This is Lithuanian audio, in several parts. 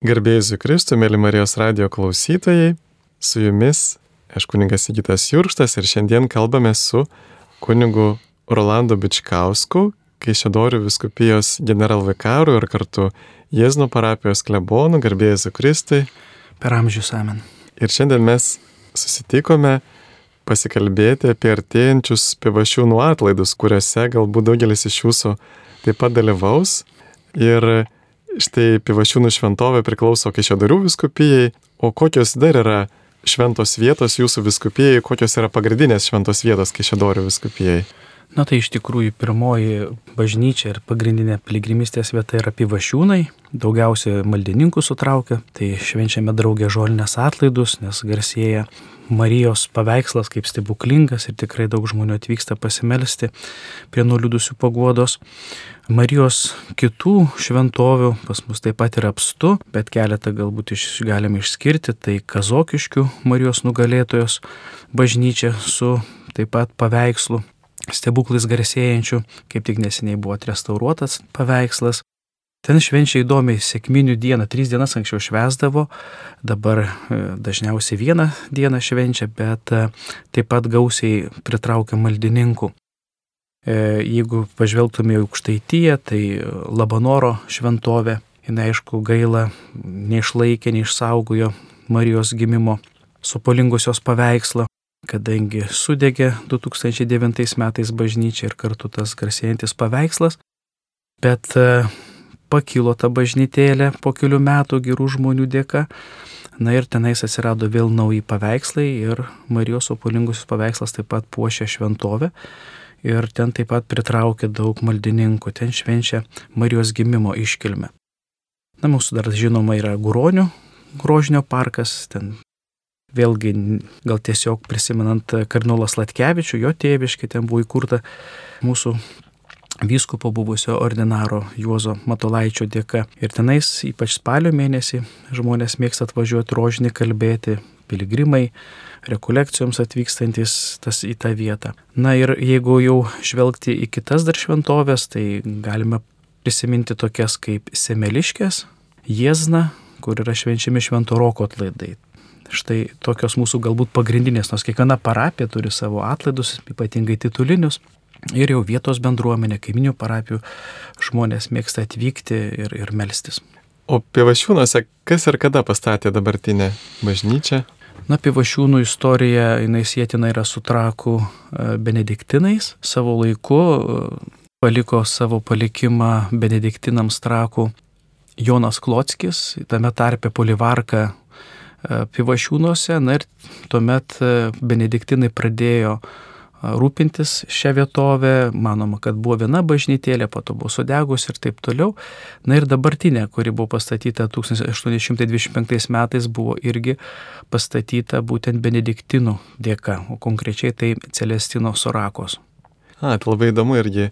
Garbėjus Kristų, mėly Marijos radio klausytojai, su jumis aš kuningas Sigitas Jurštas ir šiandien kalbame su kunigu Rolando Bičkausku, Kaišėdorių viskupijos generalvikaru ir kartu Jėzno parapijos klebonu, garbėjus Kristui. Per amžius amen. Ir šiandien mes susitikome pasikalbėti apie artėjančius pivašiūnų atlaidus, kuriuose galbūt daugelis iš jūsų taip pat dalyvaus. Ir štai pivašiūnų šventovė priklauso Kaišėdorių viskupijai, o kokios dar yra šventos vietos jūsų viskupijai, kokios yra pagrindinės šventos vietos Kaišėdorių viskupijai? Na tai iš tikrųjų pirmoji bažnyčia ir pagrindinė piligrimistės vieta yra Pivašiūnai, daugiausiai maldininkų sutraukia, tai švenčiame draugę žolinės atlaidus, nes garsėja Marijos paveikslas kaip stebuklingas ir tikrai daug žmonių atvyksta pasimelsti prie nuliūdusių paguodos. Marijos kitų šventovių pas mus taip pat yra apstu, bet keletą galbūt iš, galime išskirti, tai Kazokiškių Marijos nugalėtojos bažnyčia su taip pat paveikslu stebuklais garsėjančių, kaip tik neseniai buvo atrestauruotas paveikslas. Ten švenčia įdomiai sėkminių dieną, trys dienas anksčiau švesdavo, dabar e, dažniausiai vieną dieną švenčia, bet e, taip pat gausiai pritraukia maldininkų. E, jeigu pažvelgtume į aukštaityje, tai Labanoro šventovė, jinai aišku gaila, neišlaikė, neišsaugojo Marijos gimimo supolingusios paveikslą, kadangi sudegė 2009 metais bažnyčia ir kartu tas garsėjantis paveikslas, bet pakilo ta bažnytėlė po kelių metų gerų žmonių dėka. Na ir tenais atsirado vėl nauji paveikslai ir Marijos opolingusius paveikslas taip pat puošia šventovę. Ir ten taip pat pritraukia daug maldininkų, ten švenčia Marijos gimimo iškilmę. Na, mūsų dar žinoma yra Guronių grožinio parkas, ten Vėlgi, gal tiesiog prisimenant kardinolą Slatkevičių, jo tėviškai ten buvo įkurta mūsų vyskupo buvusio ordinaro Juozo Matolaičio dėka. Ir tenais, ypač spalio mėnesį, žmonės mėgsta atvažiuoti rožinį kalbėti, piligrimai, rekolekcijoms atvykstantis tas į tą vietą. Na ir jeigu jau žvelgti į kitas dar šventovės, tai galime prisiminti tokias kaip Semeliškės, Jėzna, kur yra švenčiami švento roko atlaidai. Štai tokios mūsų galbūt pagrindinės, nors kiekviena parapija turi savo atlaidus, ypatingai titulinius. Ir jau vietos bendruomenė, kaiminių parapijų žmonės mėgsta atvykti ir, ir melstis. O Pivašiūnuose kas ir kada pastatė dabartinę bažnyčią? Na, Pivašiūnų istorija, jinai sėtina yra su trakų e, benediktinais. Savo laiku e, paliko savo palikimą benediktinams trakų Jonas Klotskis, tame tarpe Polivarka E, Pivašiūnuose. Na ir tuomet benediktinai pradėjo e, rūpintis šią vietovę, manoma, kad buvo viena bažnytėlė, po to buvo sudegus ir taip toliau. Na ir dabartinė, kuri buvo pastatyta 1825 metais, buvo irgi pastatyta būtent benediktinų dėka, o konkrečiai tai Celestino Sorakos. A, tai labai įdomu irgi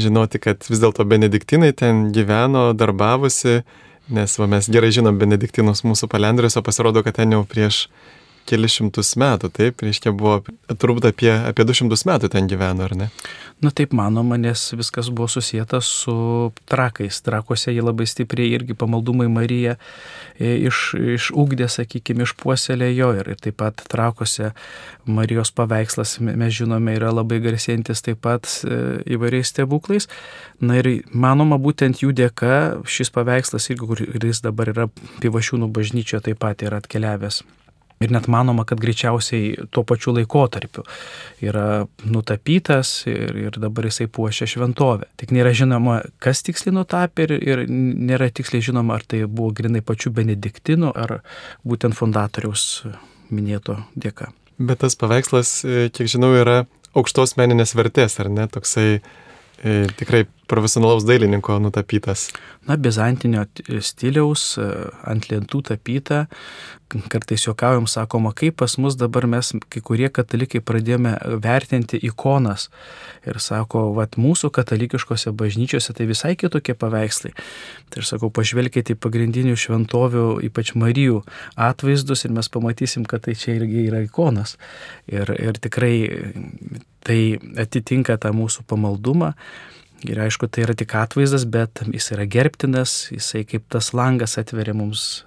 žinoti, kad vis dėlto benediktinai ten gyveno, darbavosi Nes va, mes gerai žinom Benediktinus mūsų palendrius, o pasirodo, kad ten jau prieš kelius šimtus metų, taip, reiškia buvo turbūt apie, apie 200 metų ten gyveno, ar ne? Na taip manoma, nes viskas buvo susijęta su trakais. Trakose jie labai stipriai irgi pamaldumai Marija e, iš, išugdė, sakykime, išpuoselėjo ir, ir taip pat trakose Marijos paveikslas, mes žinome, yra labai garsėjantis taip pat e, įvairiais stebuklais. Na ir manoma, būtent jų dėka šis paveikslas irgi, kuris dabar yra Pivašiūnų bažnyčioje, taip pat yra atkeliavęs Ir net manoma, kad greičiausiai tuo pačiu laikotarpiu yra nutapytas ir, ir dabar jisai puošia šventovę. Tik nėra žinoma, kas tiksliai nutapė ir, ir nėra tiksliai žinoma, ar tai buvo grinai pačių benediktinų ar būtent fundatoriaus minėto dėka. Bet tas paveikslas, kiek žinau, yra aukštos meninės vertės, ar ne? Toksai e, tikrai profesionalaus dailininko nutapytas. Na, bizantinio stiliaus, e, ant lentų tapyta. Kartais juokaujam, sakoma, kaip pas mus dabar mes, kai kurie katalikai, pradėjome vertinti ikonas. Ir sako, vad mūsų katalikiškose bažnyčiose tai visai kitokie paveikslai. Tai aš sakau, pažvelkite į pagrindinių šventovių, ypač Marijų atvaizdus ir mes pamatysim, kad tai čia irgi yra ikonas. Ir, ir tikrai tai atitinka tą mūsų pamaldumą Ir aišku, tai yra tik atvaizdas, bet jis yra gerbtinas, jisai kaip tas langas atveria mums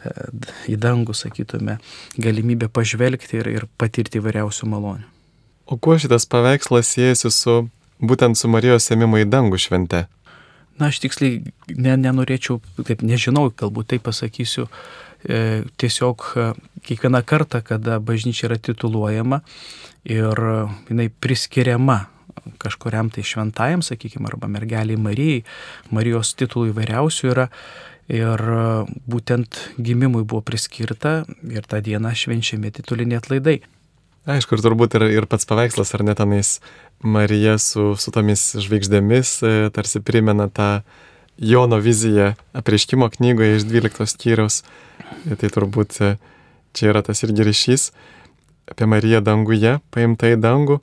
e, į dangų, sakytume, galimybę pažvelgti ir, ir patirti įvairiausių malonių. O kuo šitas paveikslas siejasi su būtent su Marijos ėmimo į dangų švente? Na, aš tiksliai ne, nenorėčiau, taip nežinau, galbūt tai pasakysiu, e, tiesiog e, kiekvieną kartą, kada bažnyčia yra tituluojama ir jinai priskiriama kažkuriam tai šventajam, sakykime, arba mergeliai Marijai, Marijos titulų įvairiausių yra. Ir būtent gimimui buvo priskirta ir tą dieną švenčiami tituliniai atlaidai. Aišku, ir turbūt ir, ir pats paveikslas, ar net tenais Marija su, su tomis žvaigždėmis e, tarsi primena tą Jono viziją apreiškimo knygoje iš 12 skyriaus. E, tai turbūt e, čia yra tas irgi ryšys apie Mariją danguje, paimta į dangų.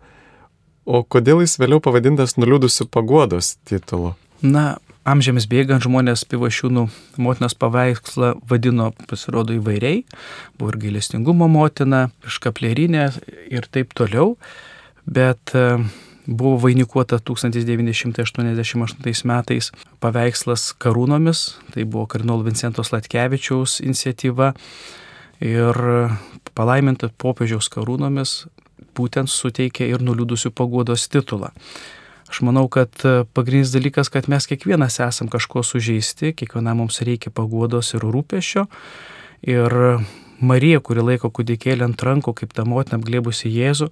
O kodėl jis vėliau pavadintas nuliūdusių paguodos titulu? Na, amžiams bėgant žmonės pivašiūnų motinos paveikslą vadino, pasirodo, įvairiai. Buvo ir gailestingumo motina, škaplerinė ir taip toliau. Bet e, buvo vainikuota 1988 metais paveikslas karūnomis. Tai buvo kardinolo Vincentos Latkevičiaus iniciatyva. Ir palaiminta popiežiaus karūnomis būtent suteikia ir nuliūdusių paguodos titulą. Aš manau, kad e, pagrindinis dalykas, kad mes kiekvienas esam kažko sužeisti, kiekvienam mums reikia paguodos ir rūpešio. Ir Marija, kuri laiko kūdikėlį ant rankų, kaip ta motina apglėbusi Jėzų,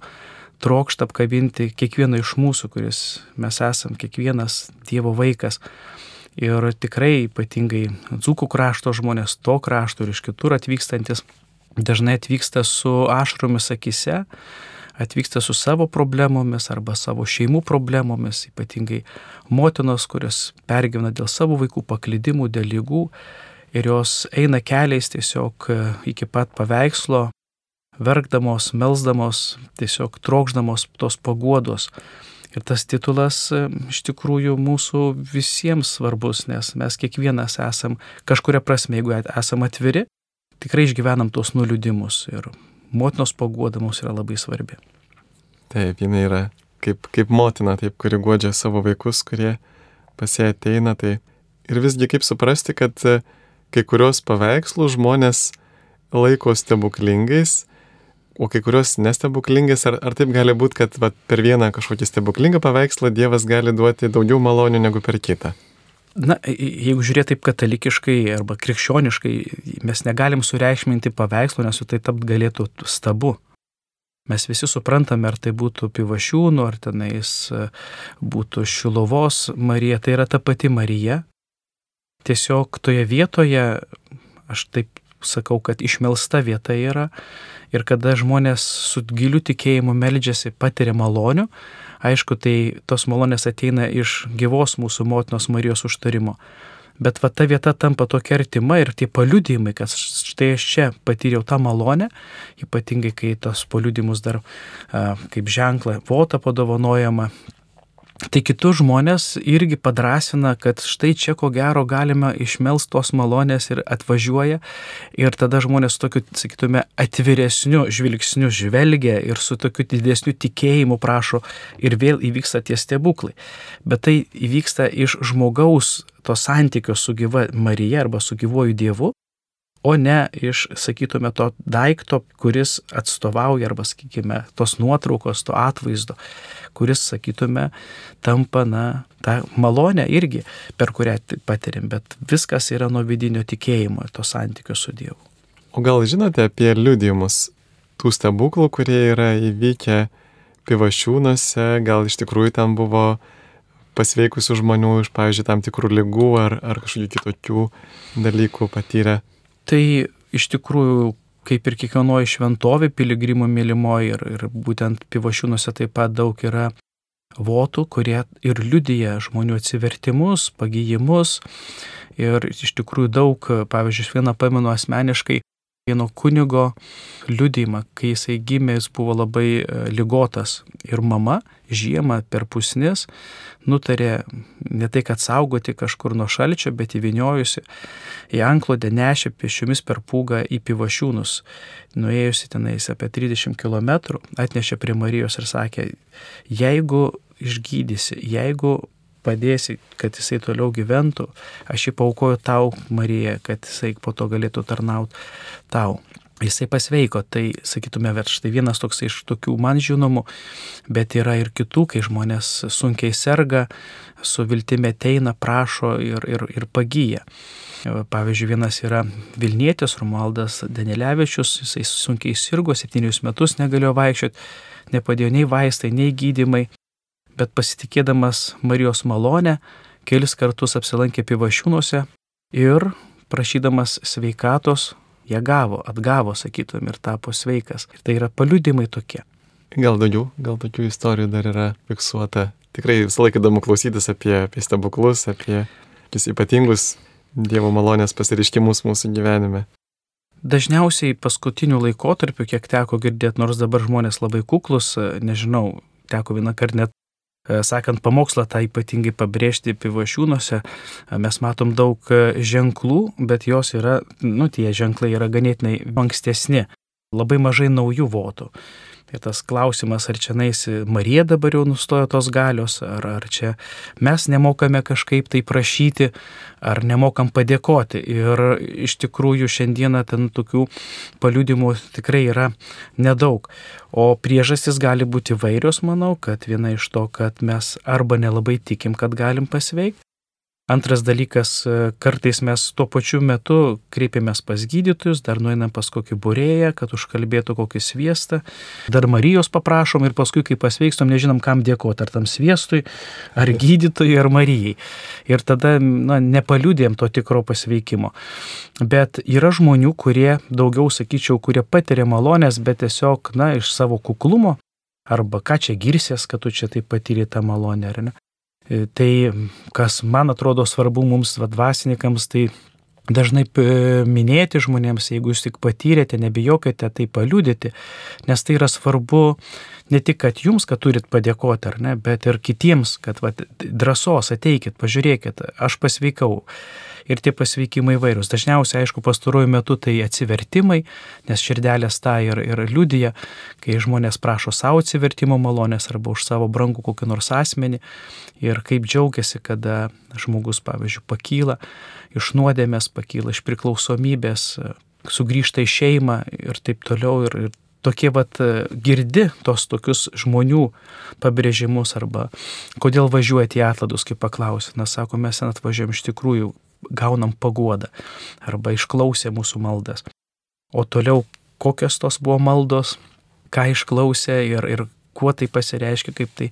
trokšta apkabinti kiekvieną iš mūsų, kuris mes esam, kiekvienas Dievo vaikas. Ir tikrai ypatingai dzūkų krašto žmonės, to krašto ir iš kitur atvykstantis, dažnai atvyksta su ašromis akise, atvyksta su savo problemomis arba savo šeimų problemomis, ypatingai motinos, kurios pergyvena dėl savo vaikų paklydimų, dėl lygų ir jos eina keliais tiesiog e, iki pat paveikslo, verkdamos, melzdamos, tiesiog trokšdamos tos paguodos. Ir tas titulas e, iš tikrųjų mūsų visiems svarbus, nes mes kiekvienas esam kažkuria prasme, jeigu esam atviri, tikrai išgyvenam tos nuliūdimus ir motinos paguoda mums yra labai svarbi. Taip, jinai yra kaip, kaip motina, taip, kuri godžia savo vaikus, kurie pas ją ateina. Tai ir visgi kaip suprasti, kad e, kai kurios paveikslus žmonės laiko stebuklingais, o kai kurios nestebuklingais, ar, ar taip gali būti, kad va, per vieną kažkokį stebuklingą paveikslą Dievas gali duoti daugiau malonių negu per kitą? Na, jeigu žiūrėti taip katalikiškai arba krikščioniškai, mes negalim sureikšminti paveikslo, nes tai tapt galėtų stabu. Mes visi suprantame, ar tai būtų pivašiūnų, ar tenais e, būtų šilovos Marija, tai yra ta pati Marija. Tiesiog toje vietoje, aš taip sakau, kad išmelsta vieta yra ir kada žmonės su giliu tikėjimu meldžiasi, patiria malonių, Aišku, tai tos malonės ateina iš gyvos mūsų motinos Marijos užtarimo. Bet va ta vieta tampa tokia artima ir tie paliudymai, kad štai aš čia patyriau tą malonę, ypatingai kai tos paliudymus dar a, kaip ženklą votą padovanojama, Tai kitus žmonės irgi padrasina, kad štai čia ko gero galima išmelst tos malonės ir atvažiuoja ir tada žmonės su tokiu, sakytume, atviresniu žvilgsniu žvelgia ir su tokiu didesniu tikėjimu prašo ir vėl įvyksta tie stebuklai. Bet tai įvyksta iš žmogaus to santykio su gyva Marija arba su gyvuoju Dievu o ne iš, sakytume, to daikto, kuris atstovauja arba, sakykime, tos nuotraukos, to atvaizdo, kuris, sakytume, tampa, na, tą malonę irgi, per kurią patirim, bet viskas yra nuo vidinio tikėjimo ir to santykio su Dievu. O gal žinote apie liudijimus tų stebuklų, kurie yra įvykę pivašiūnuose, gal iš tikrųjų ten buvo pasveikusių žmonių iš, pavyzdžiui, tam tikrų lygų ar, ar kažkokių kitokių dalykų patyrę Tai iš tikrųjų, kaip ir kiekvienoje šventovė, piligrimų mylimoji ir, ir būtent pivašiūnuose taip pat daug yra votų, kurie ir liudyja žmonių atsivertimus, pagyjimus. Ir iš tikrųjų daug, pavyzdžiui, vieną pamenu asmeniškai, vieno kunigo liudymą, kai jisai gimė, jis buvo labai e, lygotas ir mama žiemą per pusnis nutarė ne tai, kad saugoti kažkur nuo šalčio, bet įviniojusi į anklodę nešė pešiomis per pūgą į pivašiūnus. Nuėjusi tenais apie 30 km, atnešė prie Marijos ir sakė, jeigu išgydysi, jeigu padėsi, kad jisai toliau gyventų, aš jį paukoju tau, Marija, kad jisai po to galėtų tarnauti tau. Jisai pasveiko, tai sakytume, bet štai vienas toks iš tokių man žinomų, bet yra ir kitų, kai žmonės sunkiai serga, su viltimi ateina, prašo ir, ir, ir pagyja. Pavyzdžiui, vienas yra Vilnietis Romualdas Danilevičius, jisai sunkiai sirgo, septynius metus negalėjo vaikščioti, nepadėjo nei vaistai, nei gydimai, bet pasitikėdamas Marijos malonę, kelis kartus apsilankė pivašiūnuose ir prašydamas sveikatos, ją gavo, atgavo, sakytum, ir tapo sveikas. Ir tai yra paliudimai tokie. Gal daugiau, gal tokių istorijų dar yra fiksuota. Tikrai visą laiką įdomu klausytis apie, apie stebuklus, apie vis ypatingus Dievo malonės pasireiškimus mūsų gyvenime. Dažniausiai paskutiniu laikotarpiu, kiek teko girdėti, nors dabar žmonės labai kuklus, nežinau, teko vieną kartą net sakant pamokslą, tą ypatingai pabrėžti pivašiūnuose, e, mes matom daug e, ženklų, bet jos yra, nu, tie ženklai yra ganėtinai ankstesni, labai mažai naujų votų. Tai tas klausimas, ar čia naisi Marija dabar jau nustojo tos galios, ar, ar čia mes nemokame kažkaip tai prašyti, ar nemokam padėkoti. Ir iš tikrųjų šiandieną ten tokių paliudimų tikrai yra nedaug. O priežastis gali būti vairios, manau, kad viena iš to, kad mes arba nelabai tikim, kad galim pasveikti, Antras dalykas, e, kartais mes tuo pačiu metu kreipiamės pas gydytojus, dar nueinam pas kokį burėją, kad užkalbėtų kokį sviestą, dar Marijos paprašom ir paskui, kai pasveikstom, nežinom, kam dėkoti, ar tam sviestui, ar gydytojui, ar Marijai. Ir tada na, nepaliūdėm to tikro pasveikimo. Bet yra žmonių, kurie daugiau, sakyčiau, kurie patiria malonės, bet tiesiog, na, iš savo kuklumo, arba ką čia girsės, kad tu čia taip patyrė tą malonę, ar ne? E, tai, kas man atrodo svarbu mums, vadvasininkams, tai dažnai minėti žmonėms, jeigu jūs tik patyrėte, nebijokite tai paliūdėti, nes tai yra svarbu ne tik, kad jums, kad turit padėkoti, ar ne, bet ir kitiems, kad va, drąsos ateikit, pažiūrėkit, aš pasveikau ir tie pasveikimai vairūs. Dažniausiai, aišku, pastaruoju metu tai atsivertimai, nes širdelės tą ir, ir liudyja, kai žmonės prašo savo atsivertimo malonės arba už savo brangų kokį nors asmenį ir kaip džiaugiasi, kada žmogus, pavyzdžiui, pakyla iš nuodėmės, pakyla iš priklausomybės, sugrįžta į šeimą ir taip toliau. Ir, ir tokie vat girdi tos tokius žmonių pabrėžimus arba kodėl važiuojate į atladus, kaip paklausė. Na, sako, mes ten atvažiuojam iš tikrųjų gaunam paguodą arba išklausė mūsų maldas. O toliau, kokios tos buvo maldos, ką išklausė ir, ir kuo tai pasireiškia, kaip tai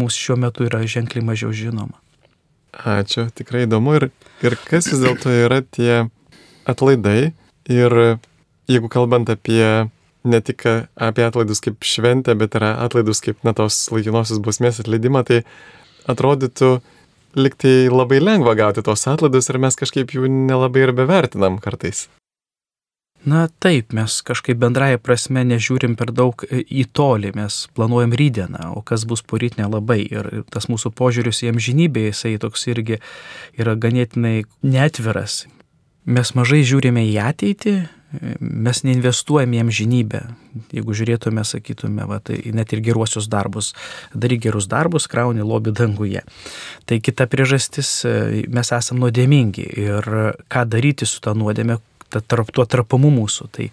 mūsų šiuo metu yra ženkliai mažiau žinoma. Ačiū, tikrai įdomu. Ir, ir kas vis dėlto yra tie atlaidai. Ir jeigu kalbant apie ne tik apie atlaidus kaip šventę, bet ir atlaidus kaip na tos laikinosios bausmės atleidimą, tai atrodytų, liktai labai lengva gauti tos atlaidus ir mes kažkaip jų nelabai ir bevertinam kartais. Na taip, mes kažkaip bendraja prasme nežiūrim per daug į tolį, mes planuojam rydieną, o kas bus poryt nelabai. Ir tas mūsų požiūris į amžinybę, jisai toks irgi yra ganėtinai netviras. Mes mažai žiūrime į ateitį, mes neinvestuojame į amžinybę. Jeigu žiūrėtume, sakytume, va, tai net ir geruosius darbus, daryk gerus darbus, krauni lobį danguje. Tai kita priežastis, mes esame nuodėmingi ir ką daryti su tą nuodėmė, tarp tuo tarpumu mūsų. Tai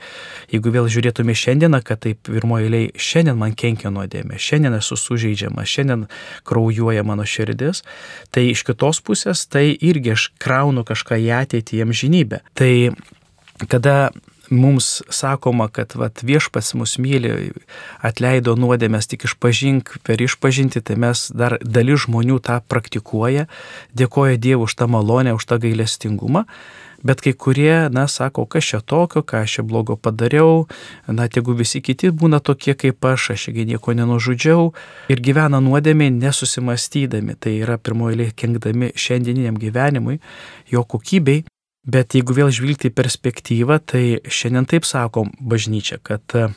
jeigu vėl žiūrėtume šiandieną, kad taip pirmoji eiliai šiandien man kenkia nuodėmė, šiandien esu sužeidžiama, šiandien kraujuoja mano širdis, tai iš kitos pusės tai irgi aš kraunu kažką į ateitį, į amžinybę. Tai kada mums sakoma, kad vat, viešpats mus myli, atleido nuodėmės tik išpažink per išpažinti, tai mes dar dalis žmonių tą praktikuoja, dėkoja Dievui už tą malonę, už tą gailestingumą. Bet kai kurie, na, sako, kas čia tokio, ką aš čia blogo padariau, na, jeigu visi kiti būna tokie kaip aš, aš čia nieko nenužudžiau ir gyvena nuodėmė nesusimastydami, tai yra pirmoji kenkdami šiandieniniam gyvenimui, jo kokybei Bet jeigu vėl žvilgti į perspektyvą, tai šiandien taip sakom bažnyčia, kad e,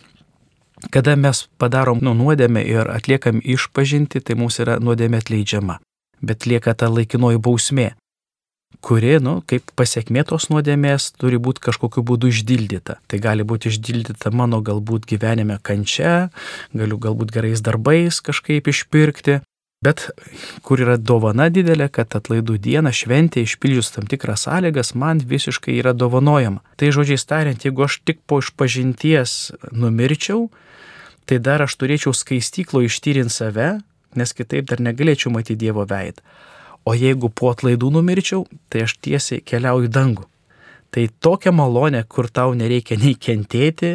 kada mes padarom nu, nuodėmę ir atliekam išpažinti, tai mums yra nuodėmė atleidžiama. Bet lieka ta laikinoji bausmė, kuri, nu, kaip pasiekmė tos nuodėmės, turi būti kažkokiu būdu išdildyta. Tai gali būti išdildyta mano galbūt gyvenime kančia, galiu galbūt gerais darbais kažkaip išpirkti, Bet kur yra dovana didelė, kad atlaidų dieną šventė išpildžius tam tikras sąlygas man visiškai yra dovanojama. Tai žodžiai tariant, jeigu aš tik po išpažinties numirčiau, tai dar aš turėčiau skaistyklo ištyrinti save, nes kitaip dar negalėčiau matyti Dievo veidą. O jeigu po atlaidų numirčiau, tai aš tiesiai keliauju į dangų. Tai tokia malonė, kur tau nereikia nei kentėti,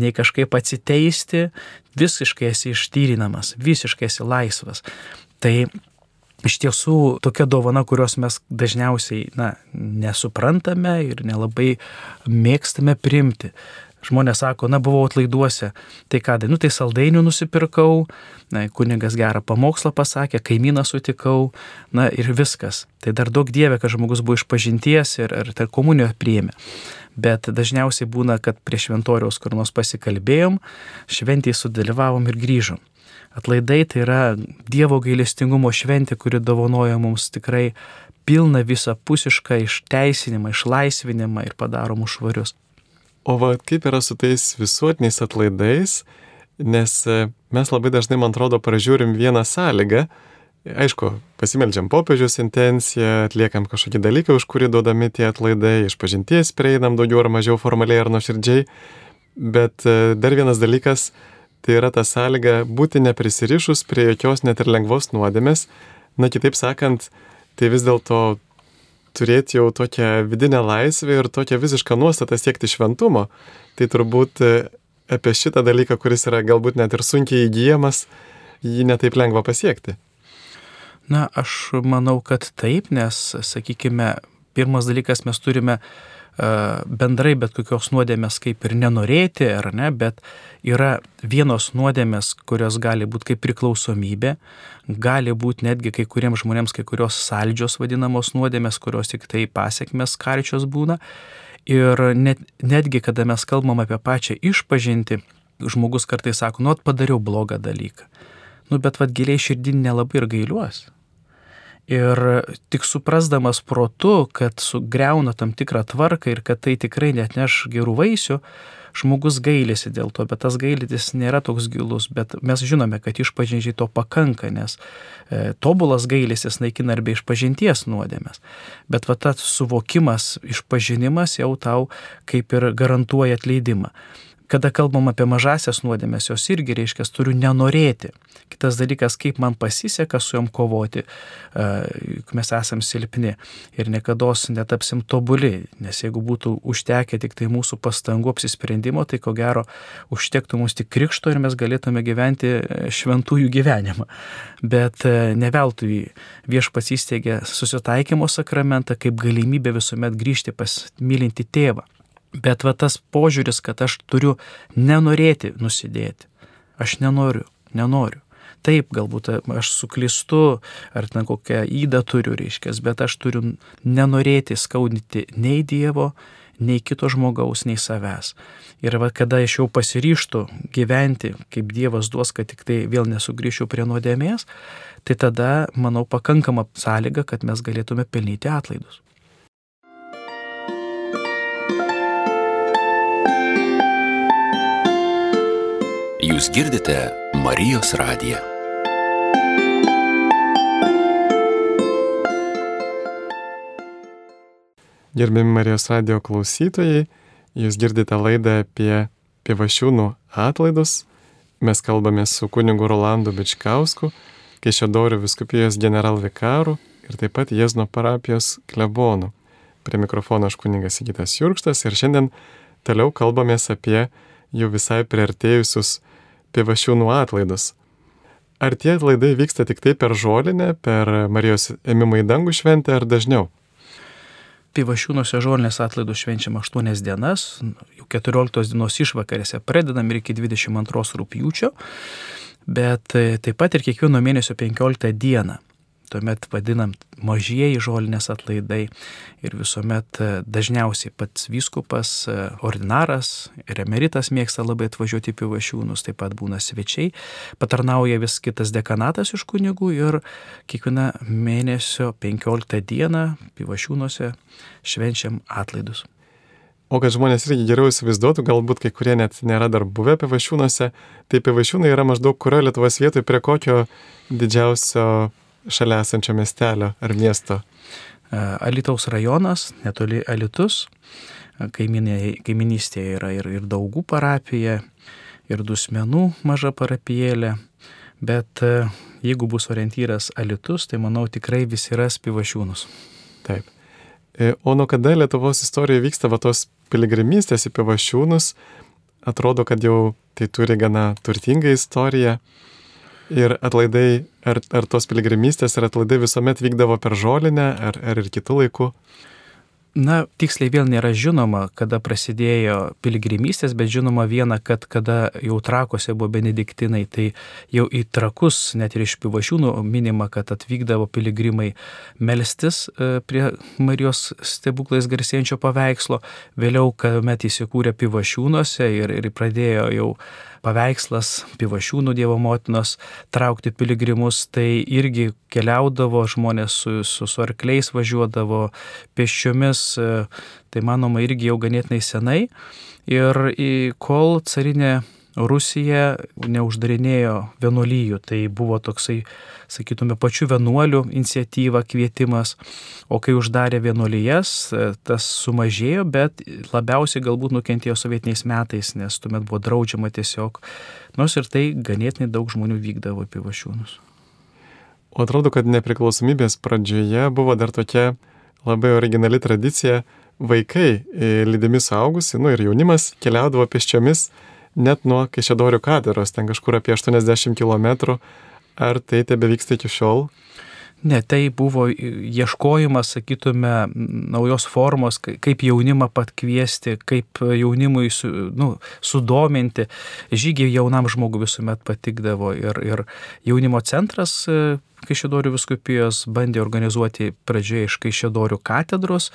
nei kažkaip atsiteisti, visiškai esi ištyrinamas, visiškai esi laisvas. Tai iš tiesų tokia dovana, kurios mes dažniausiai na, nesuprantame ir nelabai mėgstame primti. Žmonės sako, na buvau atlaiduose, tai ką, nu tai saldainių nusipirkau, na, kunigas gerą pamokslą pasakė, kaimyną sutikau, na ir viskas. Tai dar daug dievė, kad žmogus buvo išpažinties ir, ir tą komuniją priėmė. Bet dažniausiai būna, kad prie šventoriaus kur nors pasikalbėjom, šventėje sudalyvavom ir grįžom. Atlaidai tai yra Dievo gailestingumo šventė, kuri dovanoja mums tikrai pilną visapusišką išteisinimą, išlaisvinimą ir padaro mus švarius. O va, kaip yra su tais visuotiniais atlaidais, nes e, mes labai dažnai, man atrodo, pražiūrim vieną sąlygą. Aišku, pasimeldžiam popiežius intenciją, atliekam kažkokį dalyką, už kurį duodami tie atlaidai, iš pažinties prieinam daugiau ar mažiau formaliai ar nuoširdžiai. Bet e, dar vienas dalykas, tai yra ta sąlyga būti neprisirišus prie jokios net ir lengvos nuodėmės. Na, kitaip sakant, tai vis dėlto turėti jau tokią vidinę laisvę ir tokią visišką nuostatą siekti šventumo, tai turbūt e, apie šitą dalyką, kuris yra galbūt net ir sunkiai įgyjamas, jį netaip lengva pasiekti. Na, aš manau, kad taip, nes, sakykime, pirmas dalykas mes turime uh, bendrai bet kokios nuodėmės kaip ir nenorėti, ar ne, bet yra vienos nuodėmės, kurios gali būti kaip priklausomybė, gali būti netgi kai kuriems žmonėms kai kurios saldžios vadinamos nuodėmės, kurios tik tai pasiekmes karčios būna. Ir net, netgi, kada mes kalbam apie pačią išpažinti, žmogus kartais sako, nu, padariau blogą dalyką. Nu, bet vad giliai širdin nelabai ir gailiuosi. Ir tik suprasdamas protu, kad sugriauna tam tikrą tvarką ir kad tai tikrai net neš gerų vaisių, žmogus gailisi dėl to, bet tas gailitis nėra toks gilus, bet mes žinome, kad išpažinčiai to pakanka, nes e, tobulas gailisis naikina arba išpažinties nuodėmės. Bet va tas suvokimas, išpažinimas jau tau kaip ir garantuoja atleidimą kada kalbam apie mažasias nuodėmės, jos irgi reiškia, turiu nenorėti. Kitas dalykas, kaip man pasiseka su jom kovoti, juk mes esam silpni ir niekada netapsim tobuli, nes jeigu būtų užtekę tik tai mūsų pastangų apsisprendimo, tai ko gero užtektų mums tik krikšto ir mes galėtume gyventi e, šventųjų gyvenimą. Bet e, ne veltui viešpats įsteigė susitaikymo sakramentą kaip galimybę visuomet grįžti pas mylinti tėvą. Bet va tas požiūris, kad aš turiu nenorėti nusidėti. Aš nenoriu, nenoriu. Taip, galbūt aš suklystu, ar ten kokią įdą turiu, reiškia, bet aš turiu nenorėti skaudinti nei Dievo, nei kito žmogaus, nei savęs. Ir va, kada aš jau pasiryštų gyventi, kaip Dievas duos, kad tik tai vėl nesugrįšiu prie nuodėmės, tai tada, manau, pakankama sąlyga, kad mes galėtume pelnyti atlaidus. Jūs girdite Marijos radiją. Gerbimi Marijos radijo klausytojai, jūs girdite laidą apie pivašiūnų atlaidus. Mes kalbame su kunigu Rolandu Bičkausku, Kešėdorių viskupijos generalvikaru ir taip pat Jėzno parapijos klebonu. Prie mikrofono aš kuningas Sigitas Jurkštas ir šiandien toliau kalbamės apie jau visai priartėjusius pivašiūnų atlaidus. Ar tie atlaidai vyksta tik tai per žolinę, per Marijos ėmimą į dangų šventę ar dažniau? Pivašiūnuose žolinės atlaidus švenčiam 8 dienas, jau 14 dienos išvakarėse pradedam ir iki 22 rūpjūčio, bet taip pat ir kiekvieno mėnesio 15 dieną tuomet vadinam mažieji žolinės atlaidai ir visuomet e, dažniausiai pats vyskupas, e, ordinaras ir emeritas mėgsta labai atvažiuoti į pivašiūnus, taip pat būna svečiai, patarnauja vis kitas dekanatas iš kunigų ir kiekvieną mėnesio 15 dieną pivašiūnuose švenčiam atlaidus. O kad žmonės irgi geriau įsivaizduotų, galbūt kai kurie net nėra dar buvę pivašiūnuose, tai pivašiūnai yra maždaug kurio Lietuvos vietoje prie kokio didžiausio šalia esančio miestelio ar miesto. E, Alitaus rajonas, netoli Alitus, e, kaiminystėje yra ir, ir Daugų parapija, ir Dusmenų maža parapijėlė, bet e, jeigu bus orientyras Alitus, tai manau tikrai visi ras pivašiūnus. Taip. O nuo kada Lietuvos istorijoje vyksta va tos piligrimystės į Pivašiūnus, atrodo, kad jau tai turi gana turtingą istoriją. Ir atlaidai, ar, ar tos piligrimystės ir atlaidai visuomet vykdavo per žolinę, ar, ar ir kitų laikų? Na, tiksliai vėl nėra žinoma, kada prasidėjo piligrimystės, bet žinoma viena, kad kada jau trakose buvo benediktinai, tai jau į trakus, net ir iš pivašiūnų minima, kad atvykdavo piligrimai melstis e, prie Marijos stebuklais garsėjančio paveikslo, vėliau, kuomet įsikūrė pivašiūnuose ir, ir pradėjo jau paveikslas pivašiūnų Dievo motinos traukti piligrimus, tai irgi keliaudavo žmonės su, su, su arkliais važiuodavo pėsčiomis, tai manoma irgi jau ganėtinai senai. Ir kol carinė Rusija neuždarinėjo vienuolyjų, tai buvo toksai, sakytume, pačių vienuolių iniciatyva, kvietimas, o kai uždarė vienuolyjas, tas sumažėjo, bet labiausiai galbūt nukentėjo sovietiniais metais, nes tuomet buvo draudžiama tiesiog, nors ir tai ganėtinai daug žmonių vykdavo į pivašiūnus. O atrodo, kad nepriklausomybės pradžioje buvo dar tokia labai originali tradicija, vaikai, lydimi suaugusi, nu ir jaunimas, keliaudavo pėsčiomis net nuo Kešėdorių katedros, ten kažkur apie 80 km. Ar tai tebe vyksta iki šiol? Ne, tai buvo ieškojimas, sakytume, naujos formos, kaip jaunimą pat kviesti, kaip jaunimui su, nu, sudominti. Žygiai jaunam žmogui visuomet patikdavo ir, ir jaunimo centras Kaišėdorių viskupijos bandė organizuoti pradžioje iš Kaišėdorių katedros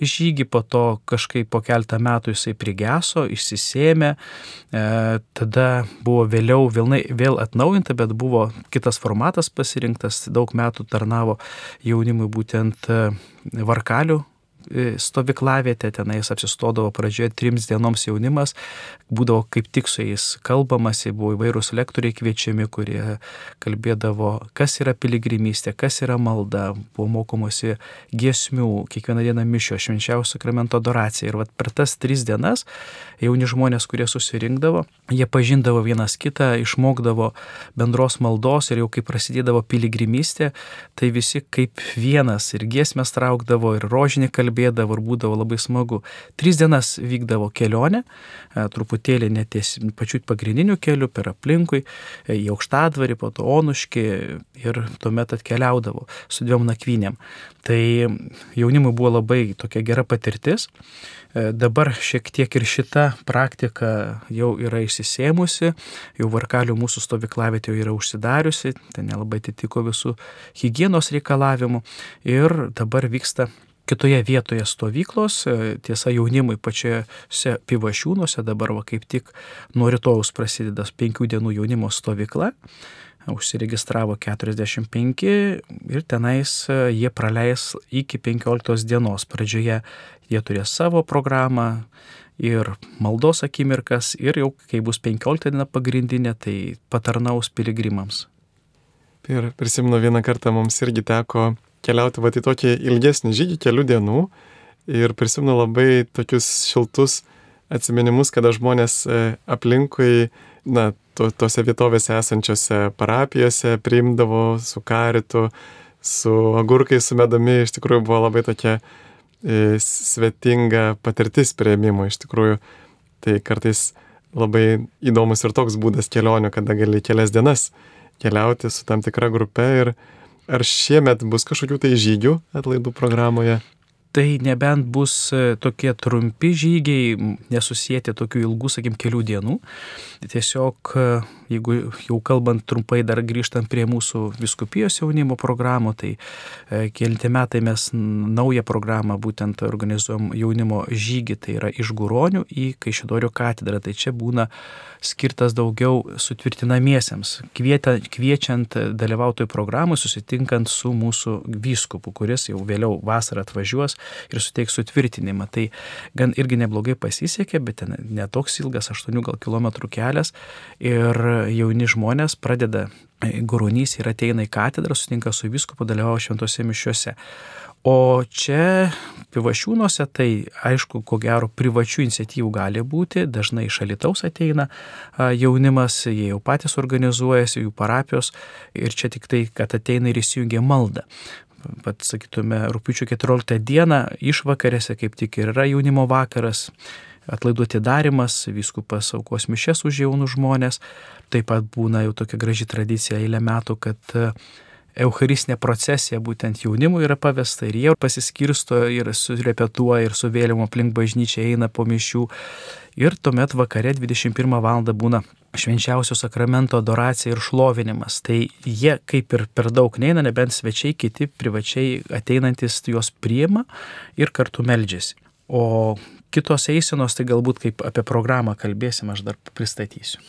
žygį, po to kažkaip po keltą metų jisai prigeso, išsisėmė, e, tada buvo vėliau vėlnai, vėl atnaujinta, bet buvo kitas formatas pasirinktas, daug metų tarnavo jaunimui būtent e, varkalių stovyklavietę, tenais apsistodavo pradžioje trims dienoms jaunimas, būdavo kaip tik su jais kalbamasi, buvo įvairūs lektoriai kviečiami, kurie kalbėdavo, kas yra piligrimystė, kas yra malda, buvo mokomosi giesmių, kiekvieną dieną mišio, švenčiausio sakramento adoracija. Ir vat per tas tris dienas jauni žmonės, kurie susirinkdavo, jie pažindavo vienas kitą, išmokdavo bendros maldos ir jau kai prasidėdavo piligrimystė, tai visi kaip vienas ir giesmės traukdavo, ir rožinį kalbėdavo kalbėdavo ir būdavo labai smagu. Tris dienas vykdavo kelionė, e, truputėlį neties pačių pagrindinių kelių per aplinkui, e, į aukštadvarį, po to onuškį ir tuomet atkeliaudavo su dviem nakvynėm. Tai jaunimui buvo labai tokia gera patirtis. E, dabar šiek tiek ir šita praktika jau yra išsisėmusi, jau varkalių mūsų stovyklavietė jau yra užsidariusi, tai nelabai atitiko visų hygienos reikalavimų ir dabar vyksta kitoje vietoje stovyklos, e, tiesa jaunimui pačiose pivašiūnuose, dabar va kaip tik nuo rytojus prasideda penkių dienų jaunimo stovykla, užsiregistravo 45 ir tenais e, jie praleis iki 15 dienos. Pradžioje jie turės savo programą ir maldos akimirkas ir jau kai bus 15 diena pagrindinė, tai patarnaus piligrimams. Ir prisimenu vieną kartą mums irgi teko keliauti va į tokį ilgesnį žygį kelių dienų ir prisimenu labai tokius šiltus atsiminimus, kada žmonės e, aplinkui, na, to, tose vietovėse esančiose parapijose priimdavo su karitu, su agurkai, su medami, iš tikrųjų buvo labai tokia e, svetinga patirtis prieimimo, iš tikrųjų. Tai kartais labai įdomus ir toks būdas kelionių, kada gali kelias dienas keliauti su tam tikra grupe ir, Ar šiemet bus kažkokių tai žygių atlaidų programoje? Tai nebent bus e, tokie trumpi žygiai, nesusijęti tokių ilgų, sakim, kelių dienų. Tiesiog, e, jeigu jau kalbant trumpai dar grįžtant prie mūsų viskupijos jaunimo programų, tai e, kelinti metai mes naują programą būtent organizuojam jaunimo žygį, tai yra iš Guronių į Kaišėdorių katedrą. Tai čia būna skirtas daugiau sutvirtinamiesiems, kvieta, kviečiant dalyvautojų programų, susitinkant su mūsų vyskupu, kuris jau vėliau vasarą atvažiuos ir suteiks sutvirtinimą. Tai gan irgi neblogai pasisekė, bet ten netoks ilgas, 8 gal kilometrų kelias ir jauni žmonės pradeda Guronys ir ateina į katedrą, sutinka su viskupu, dalyvauja šventose mišiuose. O čia pivašiūnuose tai aišku, ko gero privačių iniciatyvų gali būti, dažnai iš Alitaus ateina jaunimas, jie jau patys organizuojasi, jų parapijos ir čia tik tai, kad ateina ir įsijungia maldą. Pat sakytume, rūpiučio 14 dieną išvakarėse kaip tik ir yra jaunimo vakaras, atlaidų atidarimas, viskupas aukos mišes už jaunus žmonės. Taip pat būna jau tokia graži tradicija eilę metų, kad e, Eucharistinė procesija būtent jaunimui yra pavesta ir jie pasiskirsto ir surepetuoja ir su vėliavom aplink bažnyčią eina po mišių. Ir tuomet vakare 21 val. būna švenčiausio sakramento adoracija ir šlovinimas. Tai jie kaip ir per daug neina, nebent svečiai kiti privačiai ateinantis juos priima ir kartu meldžiasi. O kitos eisenos, tai galbūt kaip apie programą kalbėsim, aš dar pristatysiu.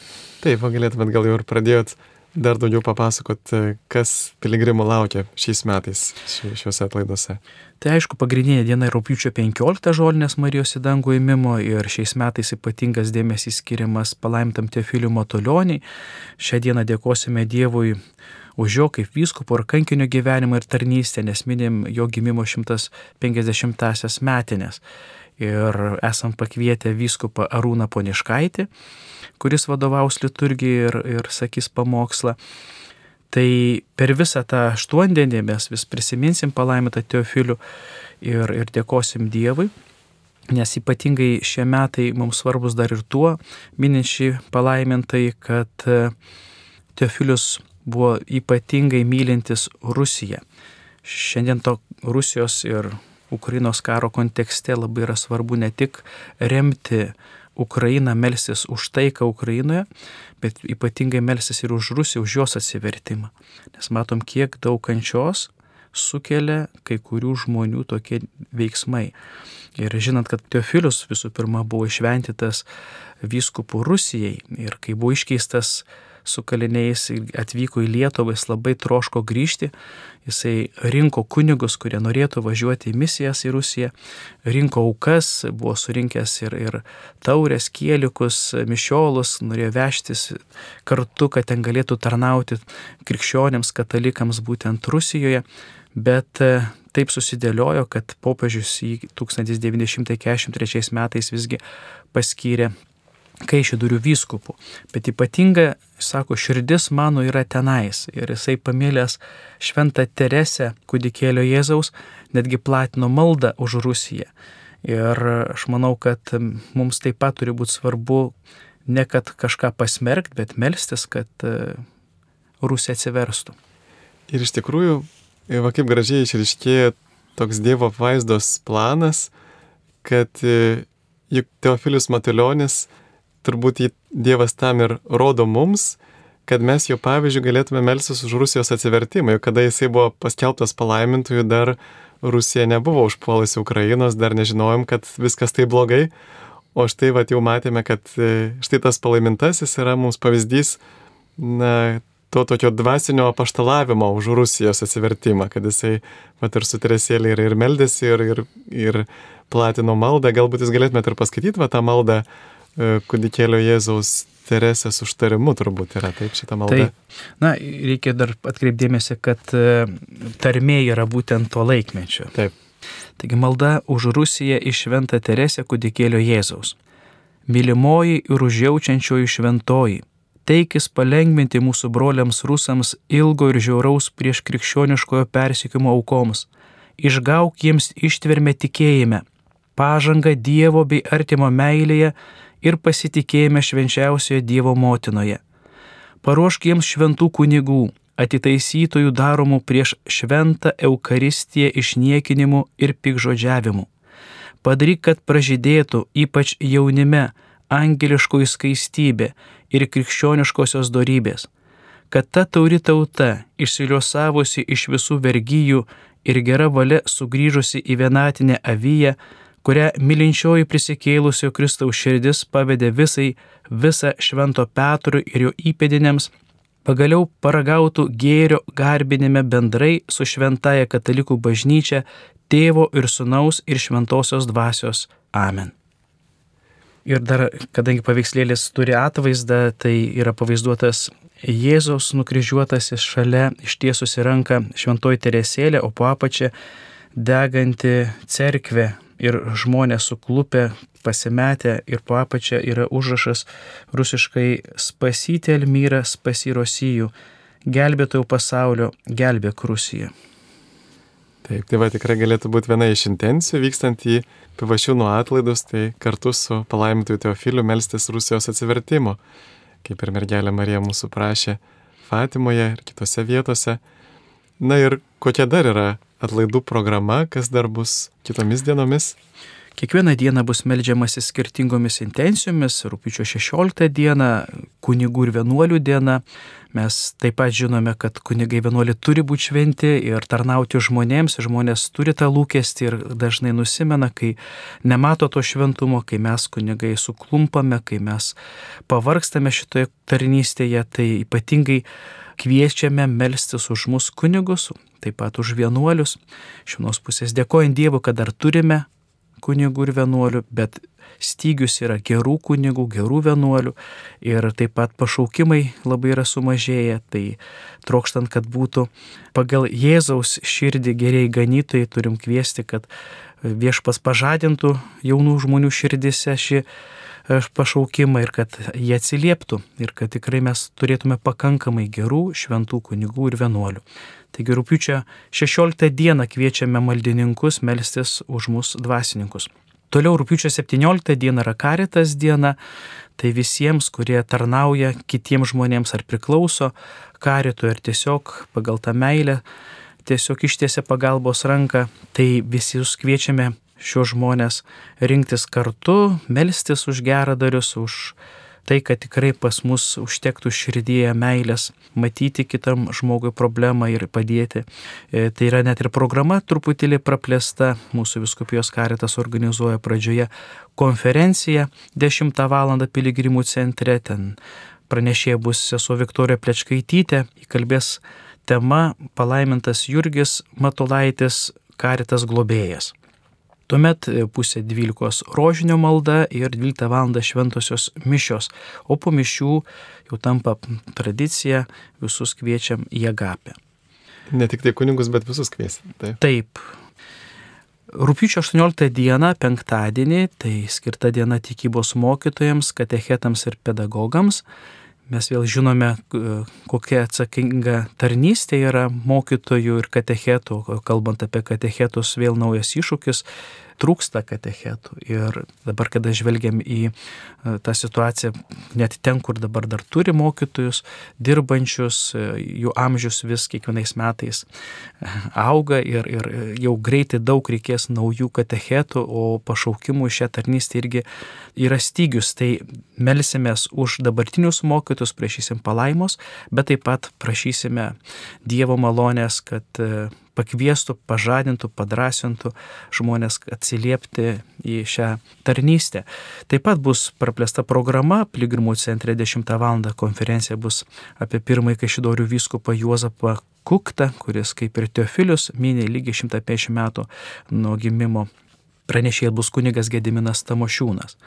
Taip, galėtumėt gal jau ir pradėjot dar daugiau papasakot, kas piligrimų laukia šiais metais šiuose atlaiduose. Tai aišku, pagrindinė diena yra rūpiučio 15 žolinės Marijos į dangų įmimo ir šiais metais ypatingas dėmesys skiriamas palaimtam Tefiliu Matulionį. Šią dieną dėkosime Dievui už jo kaip vyskupo ir kankinio gyvenimą ir tarnystę, nes minim jo gimimo 150-asias metinės ir esam pakvietę vyskupą Arūną Poniškaitį, kuris vadovaus liturgijai ir, ir sakys pamokslą. Tai per visą tą aštuondienį mes vis prisiminsim palaimintą Teofilių ir, ir dėkosim Dievui, nes ypatingai šie metai mums svarbus dar ir tuo, minint šį palaimintai, kad e, Teofilius buvo ypatingai mylintis Rusiją. Šiandien to Rusijos ir Ukrainos karo kontekste labai yra svarbu ne tik remti Ukrainą, melsis už taiką Ukrainoje, bet ypatingai melsis ir už Rusiją, už jos atsivertimą. Nes matom, kiek daug kančios sukelia kai kurių žmonių tokie veiksmai. Ir žinant, kad Teofilius visų pirma buvo išventytas vyskupų Rusijai ir kai buvo iškeistas su kaliniais atvyko į Lietuvą, jis labai troško grįžti, jisai rinko kunigus, kurie norėtų važiuoti į misijas į Rusiją, rinko aukas, buvo surinkęs ir, ir taurės, kielikus, mišiolus, norėjo vežtis kartu, kad ten galėtų tarnauti krikščionėms, katalikams būtent Rusijoje, bet e, taip susidėliojo, kad popiežius į 1943 metais visgi paskyrė Kaišėdurių vyskupų. Bet ypatinga, sako, širdis mano yra tenais. Ir jisai pamėlęs šventą Teresę kūdikėlio Jėzaus, netgi platino maldą už Rusiją. Ir aš manau, kad mums taip pat turi būti svarbu ne kad kažką pasmerkti, bet melstis, kad e, Rusija atsiverstų. Ir iš tikrųjų, va kaip gražiai išriškėjo toks Dievo apvaizdos planas, kad e, juk Teofilius Matuljonis turbūt Dievas tam ir rodo mums, kad mes jo pavyzdžių galėtume melsis už Rusijos atsivertimą, juk kada jisai buvo paskelbtas palaimintųjų, dar Rusija nebuvo užpuolusi Ukrainos, dar nežinojom, kad viskas tai blogai, o štai vat, jau matėme, kad e, štai tas palaimintasis yra mums pavyzdys na, to tokio dvasinio apaštalavimo už Rusijos atsivertimą, kad jisai vat, ir su Teresėlė ir, ir meldėsi, ir, ir, ir platino maldą, galbūt jūs galėtumėte ir paskaityti va, tą maldą Kūdikėlio Jėzaus Teresės užtarimu turbūt yra taip šitą maldą. Tai, na, reikia dar atkreipdėmėsi, kad e, tarmė yra būtent to laikmečio. Taip. Taigi malda už Rusiją iš Šventą Teresę kūdikėlio Jėzaus. Mylimoji ir užjaučiančioji šventoji, teikis palengvinti mūsų broliams rusams ilgo ir žiauraus prieš krikščioniškojo persikimo aukoms. Išgauk jiems ištvermę tikėjime, pažangą Dievo bei artimo meilėje ir pasitikėjime švenčiausioje Dievo motinoje. Paruošk jiems šventų kunigų, atitaisytojų daromų prieš šventą Eucharistiją išniekinimu ir pikžodžiavimu. Padaryk, kad pražydėtų ypač jaunime angeliškoji skaistybė ir krikščioniškosios darybės, kad ta tauri tauta, išsiliosavusi iš visų vergyjų ir gera valia sugrįžusi į vienatinę avyją, kurią mylinčioji prisikėlusio Kristaus širdis pavedė visai, visą švento Petrui ir jo įpėdinėms, pagaliau paragautų gėrio garbinime bendrai su šventaja katalikų bažnyčia, tėvo ir sunaus ir šventosios dvasios. Amen. Ir dar, kadangi paveikslėlis turi atvaizdą, tai yra pavaizduotas Jėzaus nukryžiuotasis šalia ištiesusi ranką šventoji Teresėlė, o po apačią deganti cerkvė ir žmonės suklupę, pasimetę ir po apačią yra užrašas rusiškai Spasyti Elmyra, Spasi Rosijų, gelbėtojų pasaulio, gelbėk Rusiją. Taip, tai va tikrai galėtų būti viena iš intencijų vykstant į pivašiūnų atlaidus, tai kartu su palaimintoju Teofiliu melstis Rusijos atsivertimo, kaip ir mergelė Marija mūsų prašė Fatimoje ir kitose vietose. Na ir kokia dar yra atlaidų programa, kas dar bus kitomis dienomis? Kiekvieną dieną bus melžiamasi skirtingomis intencijomis. Rūpiučio 16 diena kunigų ir vienuolių diena. Mes taip pat žinome, kad kunigai vienuoliai turi būti šventi ir tarnauti žmonėms. Žmonės turi tą lūkestį ir dažnai nusimena, kai nemato to šventumo, kai mes kunigai suklumpame, kai mes pavargstame šitoje tarnystėje. Tai ypatingai kviečiame melstis už mus kunigus, taip pat už vienuolius. Iš vienos pusės dėkojant Dievui, kad dar turime kunigų ir vienuolių, bet stygius yra gerų kunigų, gerų vienuolių ir taip pat pašaukimai labai yra sumažėję. Tai trokštant, kad būtų pagal Jėzaus širdį geriai ganytojai, turim kviesti, kad viešpas pažadintų jaunų žmonių širdise šį pašaukimą ir kad jie atsilieptų ir kad tikrai mes turėtume pakankamai gerų šventų kunigų ir vienuolių. Taigi rūpiučio 16 dieną kviečiame maldininkus melstis už mūsų dvasininkus. Toliau rūpiučio 17 diena yra karitas diena, tai visiems, kurie tarnauja kitiems žmonėms ar priklauso karitui ar tiesiog pagal tą meilę, tiesiog ištiesia pagalbos ranką, tai visi jūs kviečiame šios žmonės rinktis kartu, melstis už geradarius, už tai, kad tikrai pas mus užtektų širdyje meilės, matyti kitam žmogui problemą ir padėti. E, tai yra net ir programa truputėlį praplėsta, mūsų viskupijos karitas organizuoja pradžioje konferenciją 10 val. piligrimų centre, ten pranešėja bus sesuo Viktorija Plečkaitytė, įkalbės tema palaimintas Jurgis Matulaitis, karitas globėjas. Tuomet e, pusė 12 rožinio malda ir 12 val. šventosios mišios, o po mišių jau tampa tradicija, visus kviečiam į agapę. Ne tik tai kunigus, bet visus kviesim. Taip. Taip. Rūpiučio 18 dieną, penktadienį, tai skirta diena tikybos mokytojams, katechetams ir pedagogams. Mes vėl žinome, kokia atsakinga tarnystė yra mokytojų ir katechetų. Kalbant apie katechetus, vėl naujas iššūkis trūksta katechetų. Ir dabar, kada žvelgiam į e, tą situaciją, net ten, kur dabar dar turi mokytojus, dirbančius, e, jų amžius vis kiekvienais metais e, auga ir, ir jau greitai daug reikės naujų katechetų, o pašaukimų šią tarnystę irgi yra stygius. Tai melsimės už dabartinius mokytus, prašysim palaimos, bet taip pat prašysime Dievo malonės, kad pakviestų, pažadintų, padrasintų žmonės atsiliepti į šią tarnystę. Taip pat bus praplėsta programa, Piligrimų centre 10 val. konferencija bus apie pirmąjį Kaišidorių vyskupą Juozapą Kuktą, kuris kaip ir Teofilius minė lygiai 150 metų nuo gimimo. Pranešėjai bus kunigas Gediminas Tamošiūnas.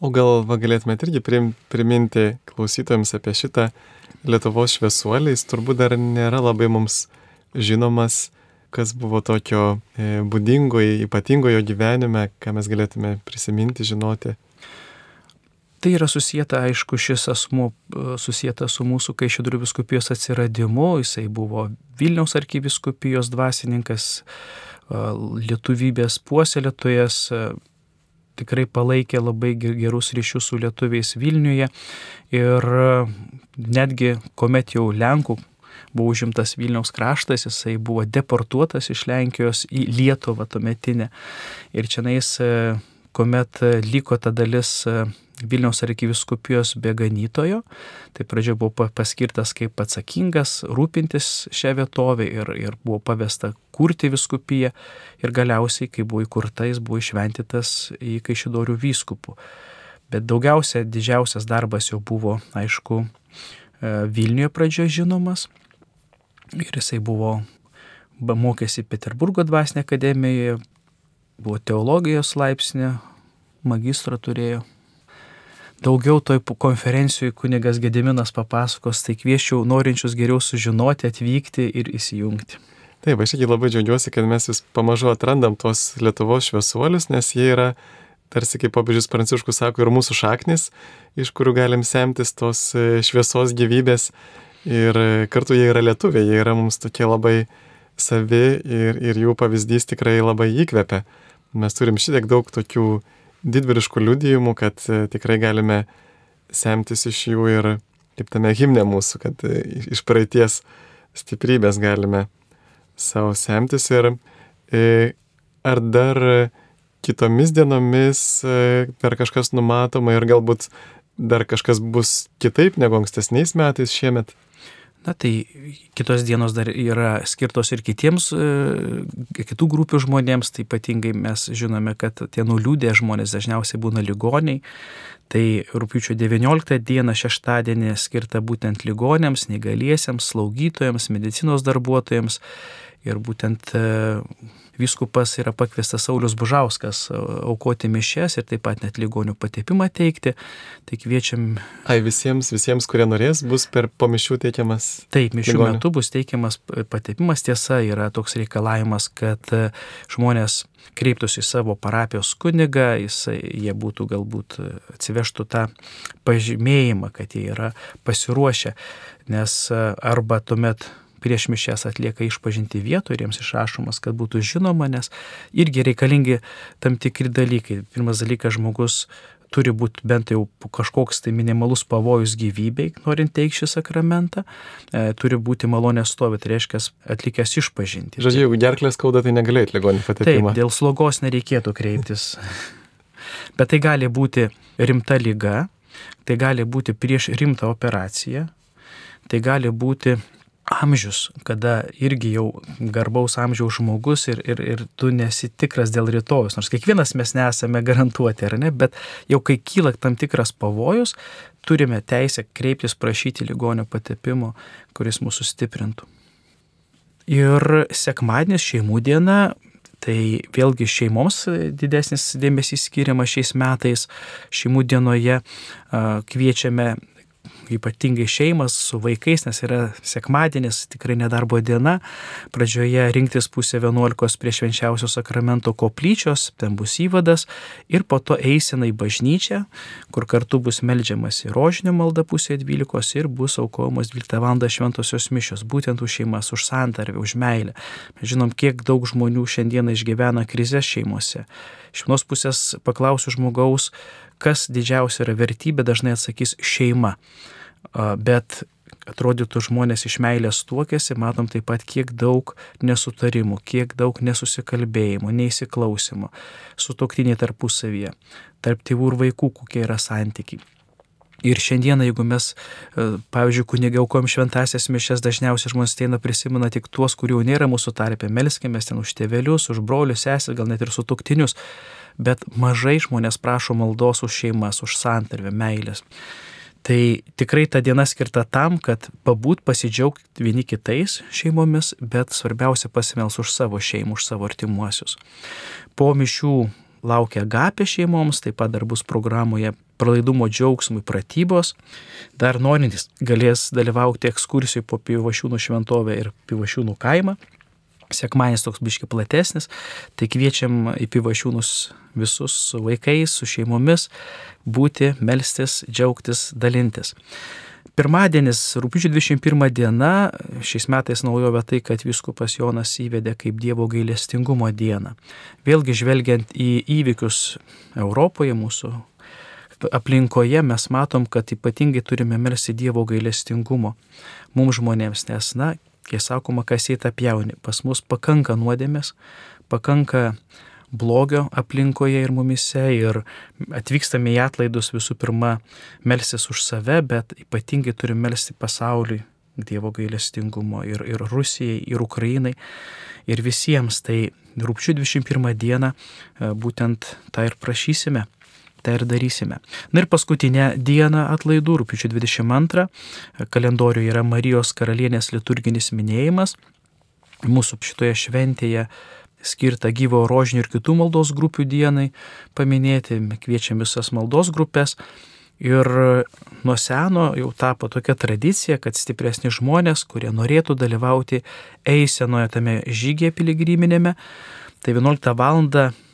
O gal galėtumėte irgi prim, priminti klausytojams apie šitą Lietuvos šviesuolį, jis turbūt dar nėra labai mums žinomas, kas buvo tokio e, būdingo, ypatingo jo gyvenime, ką mes galėtume prisiminti, žinoti. Tai yra susijęta, aišku, šis asmuo e, susijęta su mūsų Kaišėdurių viskupijos atsiradimu, jisai buvo Vilniaus arkiviskupijos dvasininkas, e, lietuvybės puoselėtojas, tikrai palaikė labai gerus ryšius su lietuviais Vilniuje ir netgi, kuomet jau Lenkų buvo užimtas Vilniaus kraštas, jisai buvo deportuotas iš Lenkijos į Lietuvą tuometinę. Ir čia nais, e, kuomet liko ta dalis e, Vilniaus arkiviskupijos beganytojo, tai pradžioje buvo paskirtas kaip atsakingas rūpintis šią vietovę ir, ir buvo pavesta kurti viskupiją ir galiausiai, kai buvo įkurta, jis buvo išventytas į Kaišidorių vyskupų. Bet daugiausia, didžiausias darbas jau buvo, aišku, Vilniuje pradžioje žinomas. Ir jisai buvo, mokėsi Peterburgo dvasinė akademijoje, buvo teologijos laipsnė, magistrą turėjo. Daugiau toj konferencijų kunigas Gediminas papasakos, tai kvieščiau norinčius geriau sužinoti, atvykti ir įsijungti. Taip, aš irgi labai džiaugiuosi, kad mes vis pamažu atrandam tuos Lietuvos šviesuolius, nes jie yra, tarsi kaip popiežius Pranciškus sako, ir mūsų šaknis, iš kurių galim semtis tos e, šviesos gyvybės. Ir e, kartu jie yra lietuviai, jie yra mums tokie labai savi ir, ir jų pavyzdys tikrai labai įkvepia. Mes turim šitiek daug tokių didvyriškų liudijimų, kad e, tikrai galime semtis iš jų ir kaip tame himne mūsų, kad iš praeities stiprybės galime savo semtis ir e, ar dar kitomis dienomis per kažkas numatoma ir galbūt dar kažkas bus kitaip negu ankstesniais metais šiemet? Na tai kitos dienos dar yra skirtos ir kitiems, kitų grupių žmonėms, tai ypatingai mes žinome, kad tie nuliūdė žmonės dažniausiai būna ligoniai. Tai rūpiučio 19 dieną šeštadienį skirta būtent ligonėms, negaliesiems, slaugytojams, medicinos darbuotojams Ir būtent e, Vyskupas yra pakviestas Saulis Bužauskas e, aukoti mišes ir taip pat net ligonių patepimą teikti. Tai kviečiam. Ai visiems, visiems, kurie norės, bus per pomišių teikiamas. Taip, mišių ligonių. metu bus teikiamas patepimas. Tiesa, yra toks reikalavimas, kad e, žmonės kreiptųsi į savo parapijos kunigą, jisai, jie būtų galbūt atsivežtų tą pažymėjimą, kad jie yra pasiruošę, nes arba tuomet prieš mišęs atlieka išpažinti vietoje ir jiems išrašomas, kad būtų žinoma, nes irgi reikalingi tam tikri dalykai. Pirmas dalykas, žmogus turi būti bent jau kažkoks tai minimalus pavojus gyvybei, norint teikti šį sakramentą, e, turi būti malonė stovėti, tai reiškia atlikęs išpažinti. Žodžiu, jeigu gerklės skauda, tai negalėt ligonį patepimą. Taip, dėl slogos nereikėtų kreiptis. Bet tai gali būti rimta lyga, tai gali būti prieš rimtą operaciją, tai gali būti amžius, kada irgi jau garbaus amžiaus žmogus ir, ir, ir tu nesi tikras dėl rytojus, nors kiekvienas mes nesame garantuoti, ar ne, bet jau kai kyla tam tikras pavojus, turime teisę kreiptis prašyti ligonio patepimo, kuris mūsų stiprintų. Ir sekmadienis šeimų diena, tai vėlgi šeimoms didesnis dėmesys skiriamas šiais metais. Šeimų dienoje kviečiame ypatingai šeimas su vaikais, nes yra sekmadienis, tikrai nedarbo diena, pradžioje rinktis pusę 11 prie švenčiausio sakramento koplyčios, ten bus įvadas ir po to eisena į bažnyčią, kur kartu bus melžiamas į rožinio maldą pusę 12 ir bus aukojamos 12 val. šventosios mišios, būtent už šeimas, už santarvę, už meilę. Mes žinom, kiek daug žmonių šiandieną išgyvena krizės šeimose. Iš vienos pusės paklausiu žmogaus, kas didžiausia yra vertybė, dažnai atsakys šeima. Bet atrodytų žmonės iš meilės tuokėsi, matom taip pat kiek daug nesutarimų, kiek daug nesusikalbėjimų, neįsiklausimų, sutoktiniai tarpusavyje, tarp tėvų ir vaikų, kokie yra santykiai. Ir šiandieną, jeigu mes, e, pavyzdžiui, kunigai aukom šventasias mišes, dažniausiai žmonės teina prisimena tik tuos, kurių nėra mūsų tarpe, melskime ten už tėvelius, už brolius, sesės, gal net ir su tuktinius, bet mažai žmonės prašo maldos už šeimas, už santarvę, meilės. Tai tikrai ta diena skirta tam, kad pabūt pasidžiaugti vieni kitais šeimomis, bet svarbiausia pasimels už savo šeimą, už savo artimuosius. Po mišių laukia gapė šeimoms, taip pat dar bus programoje pralaidumo džiaugsmui pratybos. Dar norintys galės dalyvauti ekskursijų po Pivašiūnų šventovę ir Pivašiūnų kaimą. Sekmanis toks biški platesnis, tai kviečiam į Pivašiūnus visus su vaikais, su šeimomis būti, melstis, džiaugtis, dalintis. Pirmadienis, rūpiučio 21 diena, šiais metais naujovė tai, kad viskupas Jonas įvedė kaip Dievo gailestingumo dieną. Vėlgi žvelgiant į įvykius Europoje, mūsų aplinkoje mes matom, kad ypatingai turime melsti Dievo gailestingumo mums žmonėms, nes, na, kai sakoma, kas įta pjauni, pas mus pakanka nuodėmės, pakanka blogio aplinkoje ir mumise ir atvykstame į atlaidus visų pirma melsis už save, bet ypatingai turime melsti pasauliui Dievo gailestingumo ir, ir Rusijai, ir Ukrainai, ir visiems. Tai rūpčių 21 dieną e, būtent tą ir prašysime tai ir darysime. Na ir paskutinę dieną atlaidų, rūpiučio 22, kalendoriuje yra Marijos karalienės liturginis minėjimas. Mūsų šitoje šventėje skirta gyvo rožinių ir kitų maldos grupių dienai paminėti, kviečiam visas maldos grupės. Ir nuo seno jau tapo tokia tradicija, kad stipresni žmonės, kurie norėtų dalyvauti eisenoje tame žygėje piligriminėme, tai 11 val.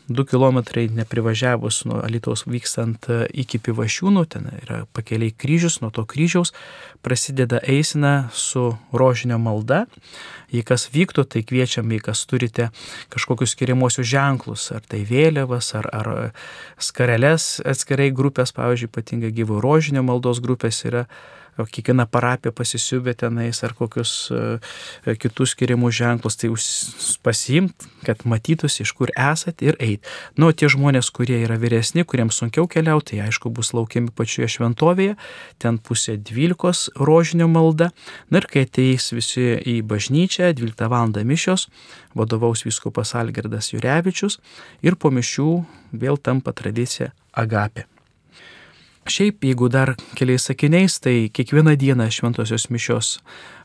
2 km neprivažiavus nuo Alitaus vykstant iki Pivašiūnų, ten yra pakeliai kryžius, nuo to kryžiaus prasideda eisena su rožinio malda. Jei kas vyktų, tai kviečiam, jei kas turite kažkokius skiriamosius ženklus, ar tai vėliavas, ar, ar skareles atskirai grupės, pavyzdžiui, ypatingai gyvo rožinio maldos grupės yra kiekviena parapija pasisiūbė tenais ar kokius e, kitus skiriamus ženklus, tai pasiimt, kad matytųsi, iš kur esat ir eit. Nu, tie žmonės, kurie yra vyresni, kuriems sunkiau keliauti, tai aišku, bus laukiami pačioje šventovėje, ten pusė dvylikos rožinio malda. Na ir kai ateis visi į bažnyčią, 12 val. mišios, vadovaus viskupas Algerdas Jurevičius ir po mišių vėl tampa tradicija agapė. Šiaip, jeigu dar keliais sakiniais, tai kiekvieną dieną šventosios mišios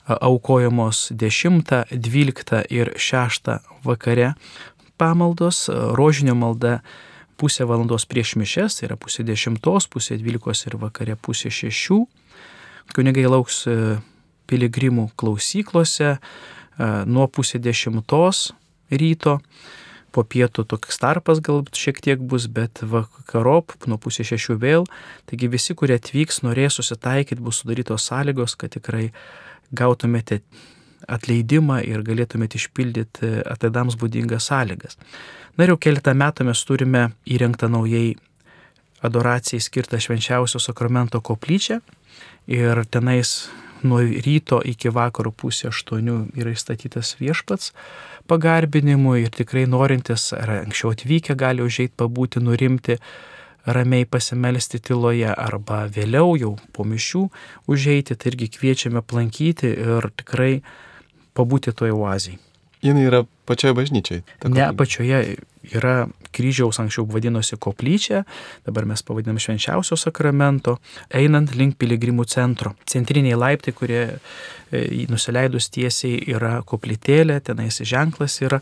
aukojamos 10, 12 ir 6 vakare pamaldos, rožinio malda pusę valandos prieš mišes, tai yra pusė dešimtos, pusė dvylikos ir vakare pusė šešių. Kunigai lauks piligrimų klausyklose nuo pusė dešimtos ryto po pietų toks tarpas galbūt šiek tiek bus, bet vakarop nuo pusės šešių vėl. Taigi visi, kurie atvyks, norės susitaikyti, bus sudarytos sąlygos, kad tikrai gautumėte atleidimą ir galėtumėte išpildyti atlaidams būdingas sąlygas. Na ir jau keletą metų mes turime įrengtą naujai adoracijai skirtą švenčiausio sakramento koplyčią ir tenais nuo ryto iki vakaro pusė aštuonių yra įstatytas viešpats pagarbinimui ir tikrai norintis ar anksčiau atvykę gali užėjti pabūti, nurimti, ramiai pasimelsti tyloje arba vėliau jau po mišių užeiti, tai irgi kviečiame aplankyti ir tikrai pabūti toje oazijai. Jis yra pačioje bažnyčiai. Ne, pačioje yra kryžiaus anksčiau vadinosi koplyčia, dabar mes pavadinam švenčiausio sakramento, einant link piligrimų centro. Centriniai laiptai, kurie e, nusileidus tiesiai yra koplytėlė, tenais ženklas yra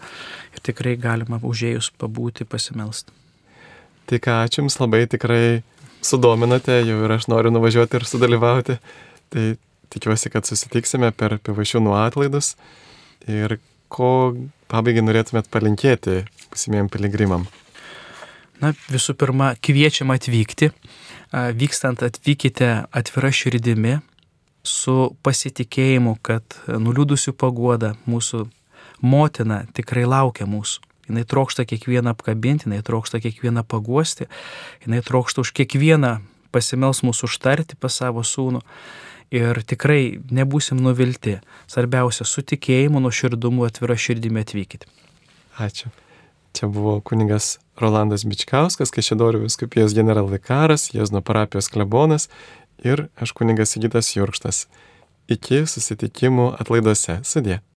ir tikrai galima užėjus pabūti, pasimelsti. Tai ką, ačiū Jums labai tikrai sudominote, jau ir aš noriu nuvažiuoti ir sudalyvauti. Tai tikiuosi, kad susitiksime per pivašiūnų atlaidus ir ko pabaigai norėtumėt palinkėti būsimiem piligrimam? Na, visų pirma, kviečiam atvykti. Vykstant atvykite atvira širdimi, su pasitikėjimu, kad nuliūdusių pagoda mūsų motina tikrai laukia mūsų. Jis trokšta kiekvieną apkabinti, jis trokšta kiekvieną paguosti, jis trokšta už kiekvieną pasimels mūsų užtarti pas savo sūnų ir tikrai nebūsim nuvilti. Svarbiausia, su tikėjimu, nuoširdumu, atvira širdimi atvykit. Ačiū. Čia buvo kuningas Rolandas Bičkauskas, Kešėdorių viskupijos generalvikaras, Jėzno parapijos klebonas ir aš kuningas Sigitas Jurkštas. Iki susitikimų atlaiduose. Sudė.